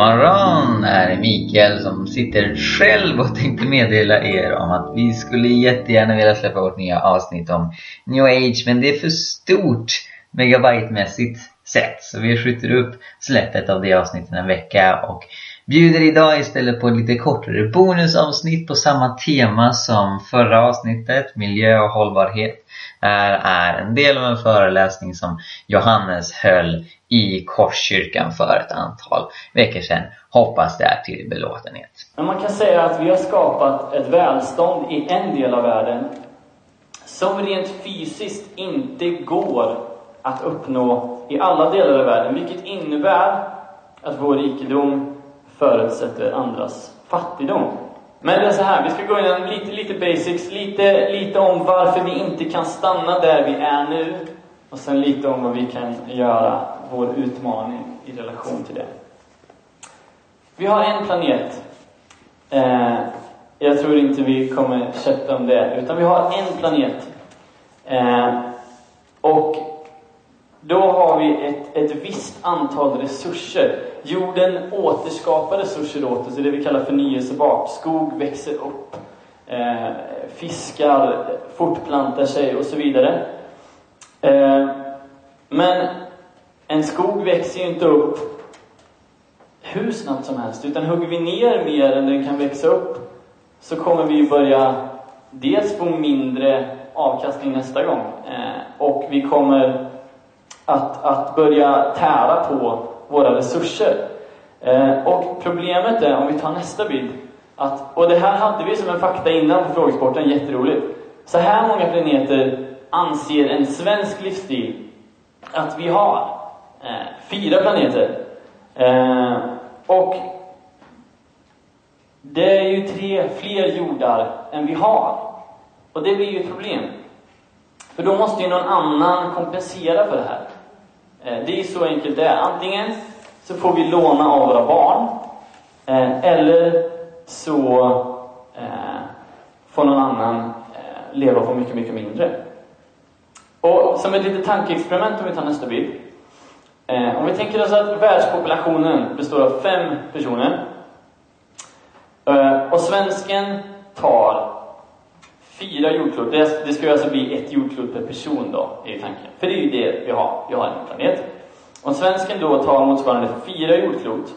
Morgon, morgon! Det här är Mikael som sitter själv och tänkte meddela er om att vi skulle jättegärna vilja släppa vårt nya avsnitt om New Age men det är för stort megabytemässigt sett så vi skjuter upp släppet av det avsnittet en vecka och bjuder idag istället på ett lite kortare bonusavsnitt på samma tema som förra avsnittet, miljö och hållbarhet. Det här är en del av en föreläsning som Johannes höll i Korskyrkan för ett antal veckor sedan. Hoppas det är till belåtenhet. Man kan säga att vi har skapat ett välstånd i en del av världen som rent fysiskt inte går att uppnå i alla delar av världen, vilket innebär att vår rikedom förutsätter andras fattigdom. Men det är så här, vi ska gå igenom lite, lite basics, lite, lite om varför vi inte kan stanna där vi är nu och sen lite om vad vi kan göra, vår utmaning i relation till det. Vi har en planet. Eh, jag tror inte vi kommer kötta om det, utan vi har en planet. Eh, och då har vi ett, ett visst antal resurser. Jorden återskapar resurser åt oss, det vi kallar förnyelsebart. Skog växer upp, eh, fiskar fortplantar sig och så vidare. Eh, men en skog växer ju inte upp hur snabbt som helst, utan hugger vi ner mer än den kan växa upp så kommer vi börja dels få mindre avkastning nästa gång eh, och vi kommer att, att börja tära på våra resurser. Eh, och problemet är, om vi tar nästa bild, att, och det här hade vi som en fakta innan på frågesporten, jätteroligt. Så här många planeter anser en svensk livsstil att vi har. Eh, fyra planeter. Eh, och det är ju tre fler jordar än vi har. Och det blir ju ett problem. För då måste ju någon annan kompensera för det här. Eh, det är så enkelt det är. Antingen så får vi låna av våra barn, eh, eller så eh, får någon annan leva på mycket, mycket mindre. Och som ett litet tankeexperiment, om vi tar nästa bild. Om vi tänker oss att världspopulationen består av fem personer. Och svensken tar fyra jordklot. Det, det ska alltså bli ett jordklot per person då, är tanken. För det är ju det vi har. Vi har en planet. Om svensken då tar motsvarande fyra jordklot,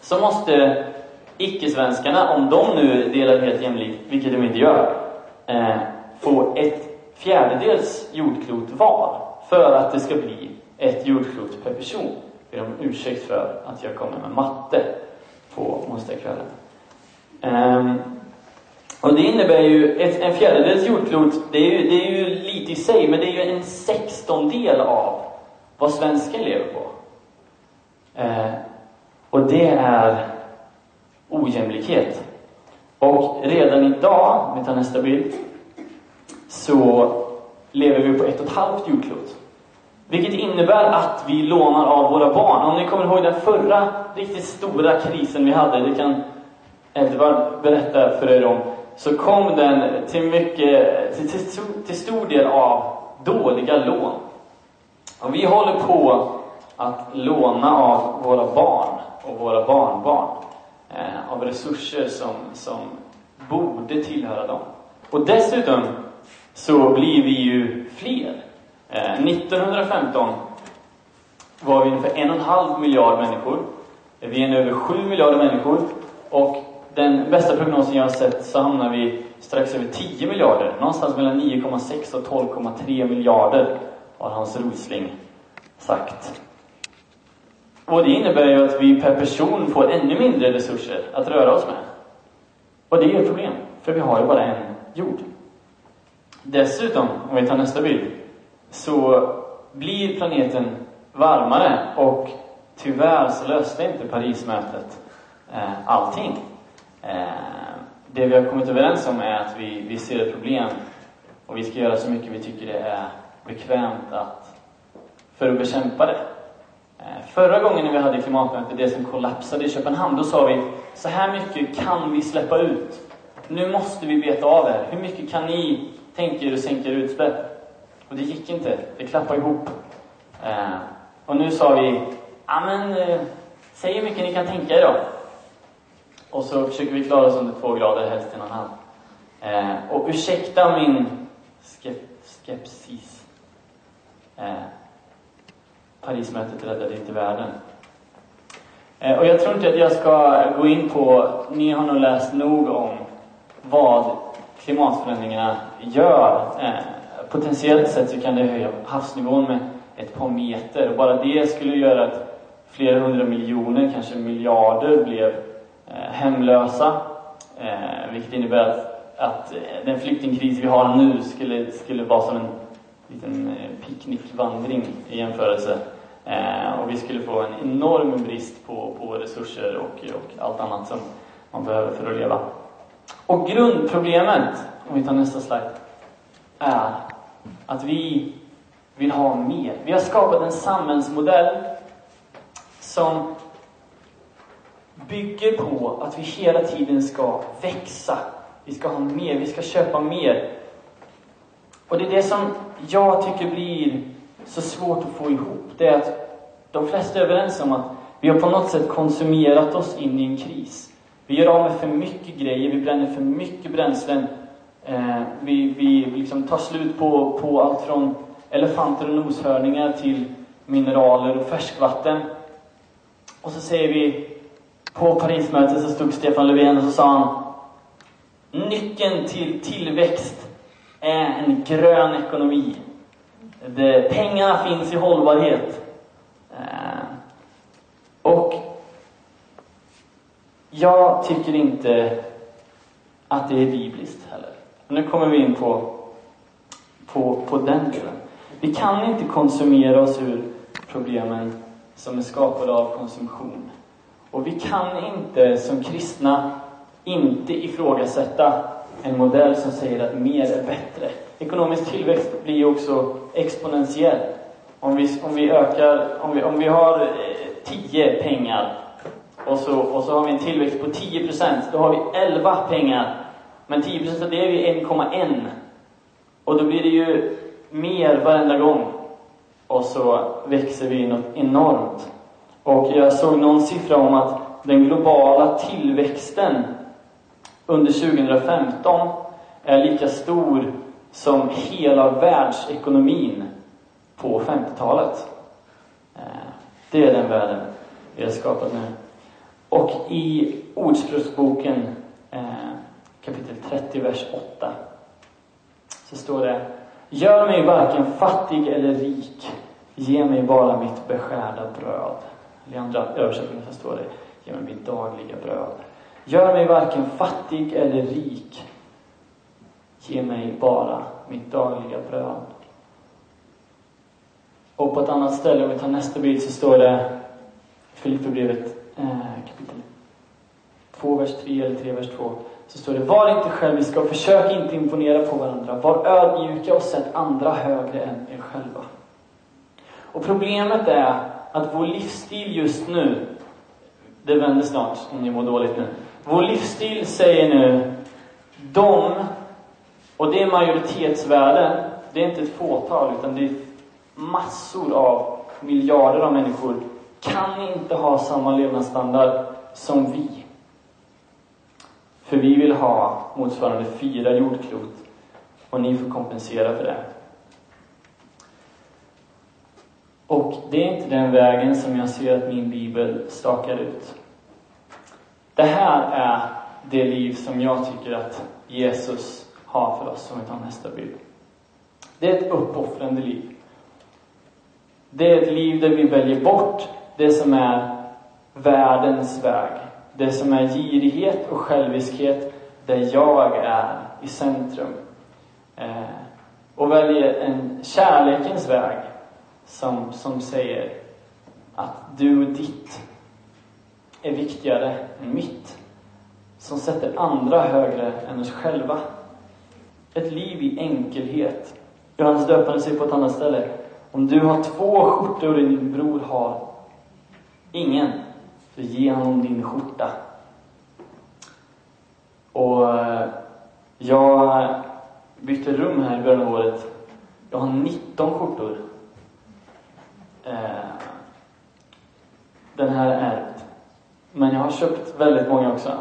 så måste icke-svenskarna, om de nu delar helt jämlikt, vilket de inte gör, eh, få ett fjärdedels jordklot var för att det ska bli ett jordklot per person. Ber om ursäkt för att jag kommer med matte på onsdagskvällen. Eh, och det innebär ju, ett, en fjärdedels jordklot, det är, ju, det är ju lite i sig, men det är ju en sextondel av vad svensken lever på. Eh, och det är ojämlikhet. Och redan idag, om vi tar nästa bild, så lever vi på ett och ett halvt jordklot. Vilket innebär att vi lånar av våra barn. Om ni kommer ihåg den förra riktigt stora krisen vi hade, det kan Edvard berätta för er om så kom den till, mycket, till, till, till stor del av dåliga lån. Och vi håller på att låna av våra barn och våra barnbarn eh, av resurser som, som borde tillhöra dem. Och dessutom så blir vi ju fler. Eh, 1915 var vi ungefär en och en halv miljard människor. Vi är nu över sju miljarder människor och den bästa prognosen jag har sett så hamnar vi strax över 10 miljarder. Någonstans mellan 9,6 och 12,3 miljarder har Hans Rosling sagt. Och det innebär ju att vi per person får ännu mindre resurser att röra oss med. Och det är ett problem, för vi har ju bara en jord. Dessutom, om vi tar nästa bild, så blir planeten varmare och tyvärr så löste inte Parismötet eh, allting. Eh, det vi har kommit överens om är att vi, vi ser ett problem och vi ska göra så mycket vi tycker det är bekvämt att, för att bekämpa det. Eh, förra gången när vi hade klimatmötet, det som kollapsade i Köpenhamn, då sa vi så här mycket kan vi släppa ut. Nu måste vi beta av er. Hur mycket kan ni tänka er att sänka er utsläpp? Och det gick inte. Det klappade ihop. Eh, och nu sa vi, ja men eh, Säg hur mycket ni kan tänka er då. Och så försöker vi klara oss under två grader, helst en och en halv. Eh, och ursäkta min skep skepsis. Eh, Parismötet räddade inte världen. Eh, och jag tror inte att jag ska gå in på, ni har nog läst nog om vad klimatförändringarna gör. Eh, potentiellt sett så kan det höja havsnivån med ett par meter. Och bara det skulle göra att flera hundra miljoner, kanske miljarder, blev Eh, hemlösa. Eh, vilket innebär att, att eh, den flyktingkris vi har nu skulle, skulle vara som en liten picknickvandring i jämförelse. och vi skulle få en enorm brist på, på resurser och, och allt annat som man behöver för att leva. Och grundproblemet, om vi tar nästa slide, är att vi vill ha mer. Vi har skapat en samhällsmodell som bygger på att vi hela tiden ska växa. Vi ska ha mer, vi ska köpa mer. Och det är det som jag tycker blir så svårt att få ihop. Det är att de flesta är överens om att vi har på något sätt konsumerat oss in i en kris. Vi gör av med för mycket grejer, vi bränner för mycket bränslen. Eh, vi vi liksom tar slut på, på allt från elefanter och noshörningar till mineraler och färskvatten. Och så säger vi, på Parismötet så stod Stefan Löfven och så sa han Nyckeln till tillväxt är en grön ekonomi. Det, pengarna finns i hållbarhet. Eh, och jag tycker inte att det är bibliskt heller. Nu kommer vi in på, på, på den delen. Vi kan inte konsumera oss ur problemen som är skapade av konsumtion. Och vi kan inte som kristna inte ifrågasätta en modell som säger att mer är bättre. Ekonomisk tillväxt blir ju också exponentiell. Om vi, om vi ökar, om vi, om vi har eh, 10 pengar och så, och så har vi en tillväxt på 10% då har vi 11 pengar. Men 10 av det är ju 1,1. Och då blir det ju mer varenda gång. Och så växer vi något enormt. Och jag såg någon siffra om att den globala tillväxten under 2015 är lika stor som hela världsekonomin på 50-talet. Eh, det är den världen vi har skapat nu. Och i Ordspråksboken eh, kapitel 30, vers 8 så står det Gör mig varken fattig eller rik. Ge mig bara mitt beskärda bröd. I andra översättningar så står det Ge mig mitt dagliga bröd. Gör mig varken fattig eller rik. Ge mig bara mitt dagliga bröd. Och på ett annat ställe, om vi tar nästa bild, så står det Filipperbrevet eh, kapitel 2, vers 3 eller 3, vers 2 så står det Var inte själviska och försök inte imponera på varandra. Var ödmjuka och sätt andra högre än er själva. Och problemet är att vår livsstil just nu, det vänder snart om ni mår dåligt nu. Vår livsstil säger nu, de, och det är majoritetsvärden, det är inte ett fåtal utan det är massor av miljarder av människor, kan inte ha samma levnadsstandard som vi. För vi vill ha motsvarande fyra jordklot och ni får kompensera för det. Och det är inte den vägen som jag ser att min bibel stakar ut. Det här är det liv som jag tycker att Jesus har för oss, om vi tar nästa bild. Det är ett uppoffrande liv. Det är ett liv där vi väljer bort det som är världens väg det som är girighet och själviskhet, där jag är i centrum. Eh, och väljer en kärlekens väg som, som säger att du och ditt är viktigare än mitt. Som sätter andra högre än oss själva. Ett liv i enkelhet. Johannes döparen säger på ett annat ställe. Om du har två skjortor och din bror har ingen, så ge honom din skjorta. Och eh, jag bytte rum här i början av året. Jag har 19 skjortor. Eh, den här är ärvd. Men jag har köpt väldigt många också.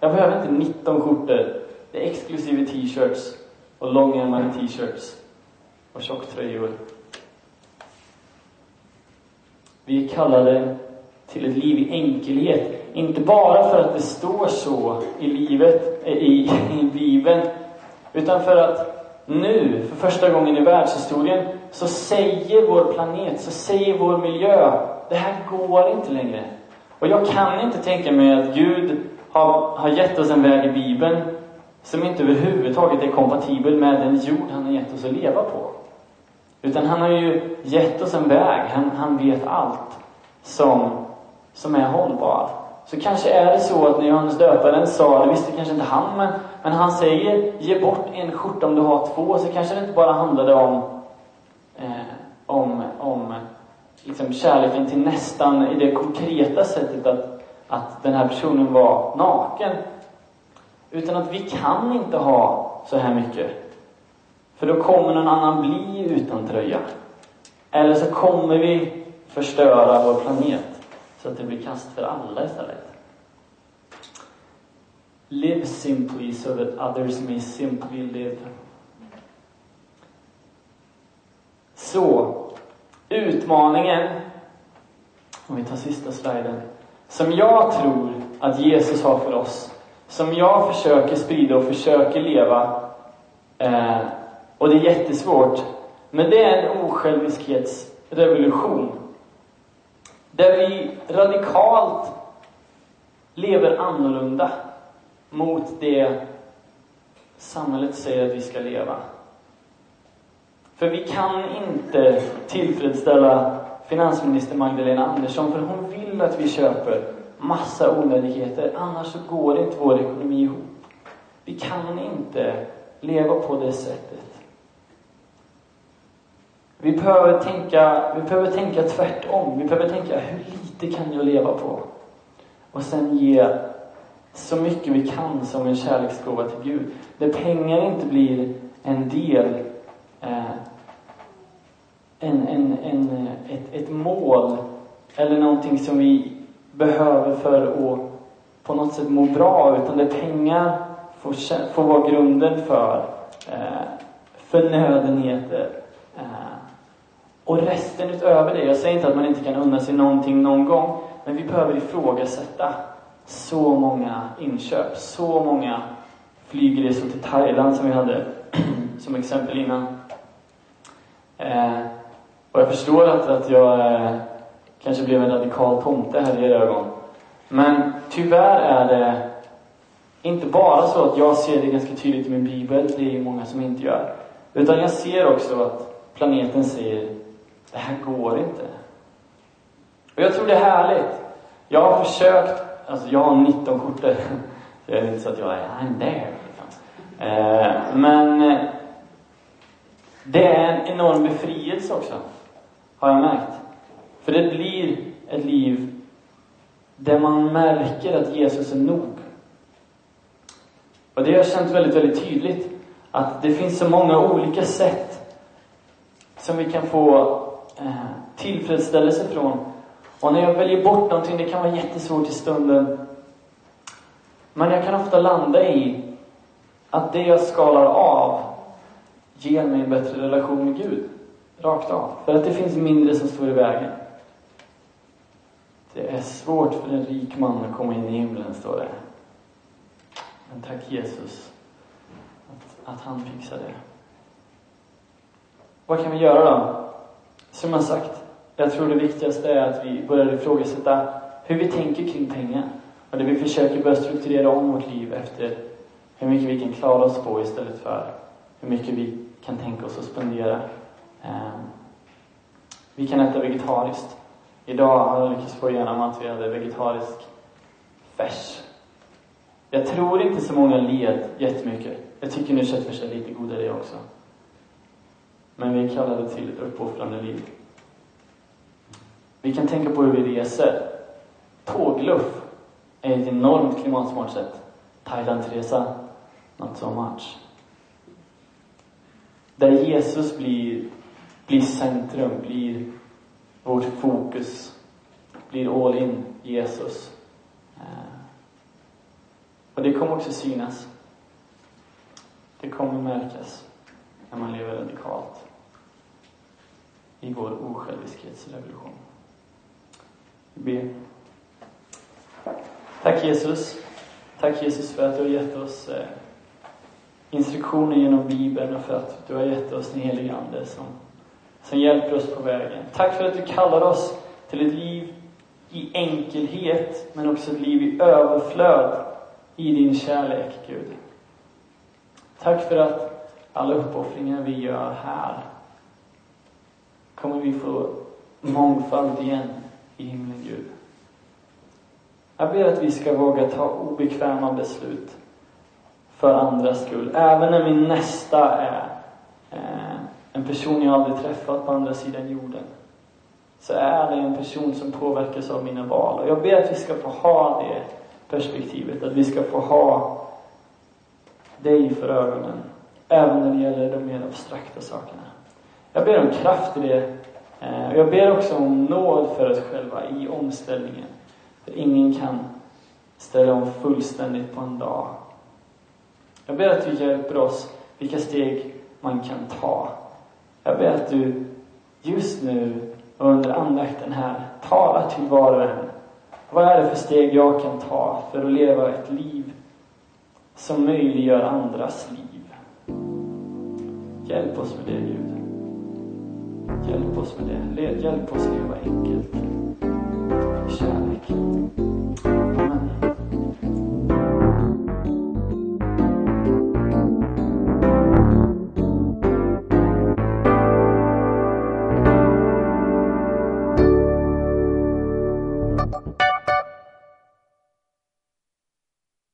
Jag behöver inte 19 skjortor. Det är exklusive t-shirts och långärmade t-shirts och tjocktröjor. Vi är kallade till ett liv i enkelhet. Inte bara för att det står så i livet, eh, i, i Bibeln, utan för att nu, för första gången i världshistorien, så säger vår planet, så säger vår miljö, det här går inte längre. Och jag kan inte tänka mig att Gud har, har gett oss en väg i Bibeln som inte överhuvudtaget är kompatibel med den jord han har gett oss att leva på. Utan han har ju gett oss en väg, han, han vet allt som, som är hållbar. Så kanske är det så att när Johannes döparen sa, det visste kanske inte han, men, men han säger ge bort en skjorta om du har två, så kanske det inte bara handlade om, eh, om, om liksom kärleken till nästan i det konkreta sättet att, att den här personen var naken. Utan att vi kan inte ha så här mycket. För då kommer någon annan bli utan tröja. Eller så kommer vi förstöra vår planet så att det blir kast för alla istället. Live simply so that others may simply live. Så, utmaningen, om vi tar sista sliden, som jag tror att Jesus har för oss, som jag försöker sprida och försöker leva, eh, och det är jättesvårt, men det är en osjälviskhetsrevolution. Där vi radikalt lever annorlunda mot det samhället säger att vi ska leva. För vi kan inte tillfredsställa finansminister Magdalena Andersson, för hon vill att vi köper massa onödigheter, annars så går inte vår ekonomi ihop. Vi kan inte leva på det sättet. Vi behöver tänka, vi behöver tänka tvärtom. Vi behöver tänka, hur lite kan jag leva på? Och sen ge så mycket vi kan som en kärleksgåva till Gud. Där pengar inte blir en del, Eh, en, en, en, ett, ett mål eller någonting som vi behöver för att på något sätt må bra, utan där pengar får, får vara grunden för eh, förnödenheter. Eh, och resten utöver det, jag säger inte att man inte kan unna sig någonting någon gång, men vi behöver ifrågasätta så många inköp, så många flygresor till Thailand som vi hade som exempel innan. Eh, och jag förstår att, att jag eh, kanske blev en radikal tomte här i era ögon. Men tyvärr är det inte bara så att jag ser det ganska tydligt i min bibel, det är ju många som inte gör. Utan jag ser också att planeten säger, det här går inte. Och jag tror det är härligt. Jag har försökt alltså jag har 19 skjortor. Så jag är inte så att jag är I'm there. Liksom. Eh, men eh, det är en enorm befrielse också, har jag märkt. För det blir ett liv där man märker att Jesus är nog. Och det har jag känt väldigt, väldigt tydligt. Att det finns så många olika sätt som vi kan få eh, tillfredsställelse från och när jag väljer bort någonting, det kan vara jättesvårt i stunden. Men jag kan ofta landa i att det jag skalar av ger mig en bättre relation med Gud. Rakt av. För att det finns mindre som står i vägen. Det är svårt för en rik man att komma in i himlen, står det. Men tack Jesus att, att han fixar det. Vad kan vi göra då? Som jag sagt, jag tror det viktigaste är att vi börjar ifrågasätta hur vi tänker kring pengar. Och det vi försöker börja strukturera om vårt liv efter hur mycket vi kan klara oss på istället för hur mycket vi kan tänka oss att spendera. Ehm, vi kan äta vegetariskt. Idag har jag lyckats få igenom att vi hade vegetarisk färs. Jag tror inte så många led jättemycket. Jag tycker nu köttfärs är lite godare det också. Men vi är kallade till ett uppoffrande liv. Vi kan tänka på hur vi reser. Tågluff är ett enormt klimatsmart sätt. Thailandresa, not so much. Där Jesus blir, blir centrum, blir vårt fokus, blir all in Jesus. Eh, och det kommer också synas. Det kommer märkas när man lever radikalt i vår osjälviskhetsrevolution. Vi ber. Tack Jesus. Tack Jesus för att du har gett oss eh, instruktioner genom Bibeln och för att du har gett oss den helige Ande som, som hjälper oss på vägen. Tack för att du kallar oss till ett liv i enkelhet, men också ett liv i överflöd i din kärlek, Gud. Tack för att alla uppoffringar vi gör här kommer vi få mångfald igen i himlen, Gud. Jag ber att vi ska våga ta obekväma beslut för andras skull. Även när min nästa är eh, en person jag aldrig träffat på andra sidan jorden. Så är det en person som påverkas av mina val. Och jag ber att vi ska få ha det perspektivet. Att vi ska få ha dig för ögonen. Även när det gäller de mer abstrakta sakerna. Jag ber om kraft i det. Eh, och jag ber också om nåd för oss själva i omställningen. För ingen kan ställa om fullständigt på en dag. Jag ber att du hjälper oss vilka steg man kan ta. Jag ber att du just nu under andakten här talar till var och en. Vad är det för steg jag kan ta för att leva ett liv som möjliggör andras liv? Hjälp oss med det, Gud. Hjälp oss med det. Hjälp oss leva enkelt.